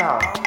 하나